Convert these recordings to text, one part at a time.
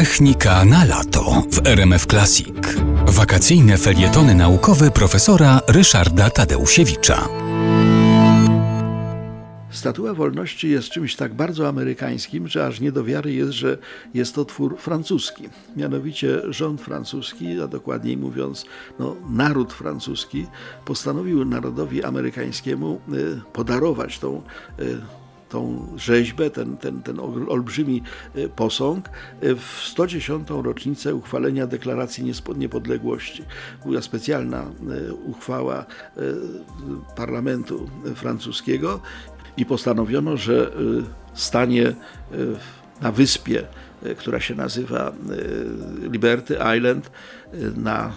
Technika na lato w RMF Classic. Wakacyjne felietony naukowe profesora Ryszarda Tadeusiewicza. Statua Wolności jest czymś tak bardzo amerykańskim, że aż nie do wiary jest, że jest to twór francuski. Mianowicie rząd francuski, a dokładniej mówiąc no, naród francuski, postanowił narodowi amerykańskiemu y, podarować tą y, tą rzeźbę, ten, ten, ten olbrzymi e, posąg e, w 110. rocznicę uchwalenia Deklaracji Niepodległości. Była specjalna e, uchwała parlamentu francuskiego i postanowiono, że stanie na wyspie, która się nazywa Liberty Island, na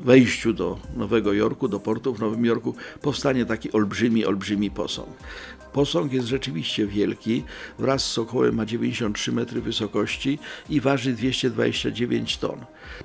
wejściu do Nowego Jorku, do portu w Nowym Jorku, powstanie taki olbrzymi, olbrzymi posąg. Posąg jest rzeczywiście wielki, wraz z sokołem ma 93 metry wysokości i waży 229 ton.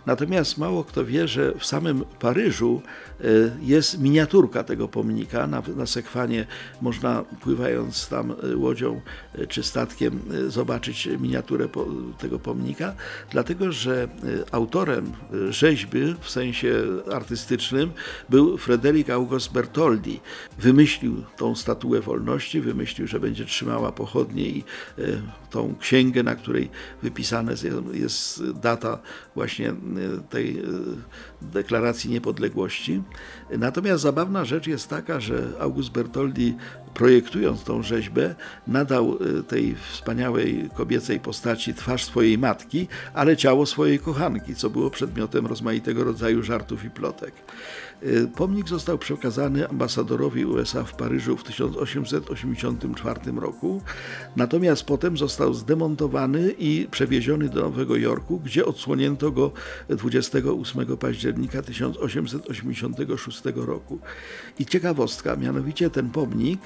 Natomiast mało kto wie, że w samym Paryżu e, jest miniaturka tego pomnika. Na, na sekwanie można pływając tam e, łodzią e, czy statkiem zobaczyć miniaturę tego pomnika, dlatego że autorem rzeźby w sensie artystycznym był Frederick August Bertoldi. Wymyślił tą statuę wolności, wymyślił, że będzie trzymała pochodnie i e, tą księgę, na której wypisana jest data właśnie tej deklaracji niepodległości. Natomiast zabawna rzecz jest taka, że August Bertoldi projektując tą rzeźbę nadał tej wspaniałej kobiecej postaci twarz swojej matki, ale ciało swojej kochanki, co było przedmiotem rozmaitego rodzaju żartów i plotek. Pomnik został przekazany ambasadorowi USA w Paryżu w 1880 1984 roku, natomiast potem został zdemontowany i przewieziony do Nowego Jorku, gdzie odsłonięto go 28 października 1886 roku. I ciekawostka, mianowicie ten pomnik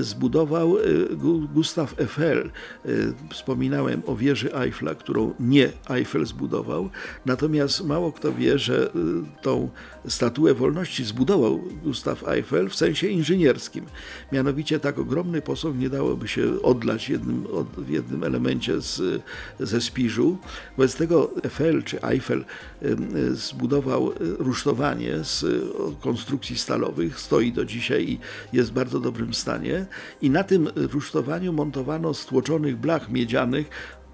zbudował y, Gustav Eiffel. Y, wspominałem o wieży Eiffla, którą nie Eiffel zbudował, natomiast mało kto wie, że tą statuę wolności zbudował Gustav Eiffel w sensie inżynierskim. Mianowicie tak ogromny posąg nie dałoby się odlać jednym, od, w jednym elemencie z, ze spiżu. Wobec tego Eiffel czy Eiffel zbudował rusztowanie z konstrukcji stalowych, stoi do dzisiaj i jest w bardzo dobrym stanie. I na tym rusztowaniu montowano stłoczonych blach miedzianych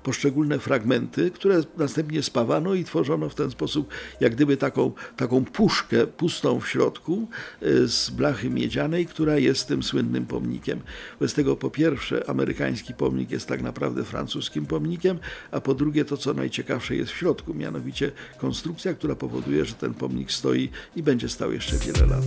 poszczególne fragmenty, które następnie spawano i tworzono w ten sposób jak gdyby taką, taką puszkę pustą w środku e, z blachy miedzianej, która jest tym słynnym pomnikiem. Bez tego po pierwsze amerykański pomnik jest tak naprawdę francuskim pomnikiem, a po drugie to co najciekawsze jest w środku, mianowicie konstrukcja, która powoduje, że ten pomnik stoi i będzie stał jeszcze wiele lat.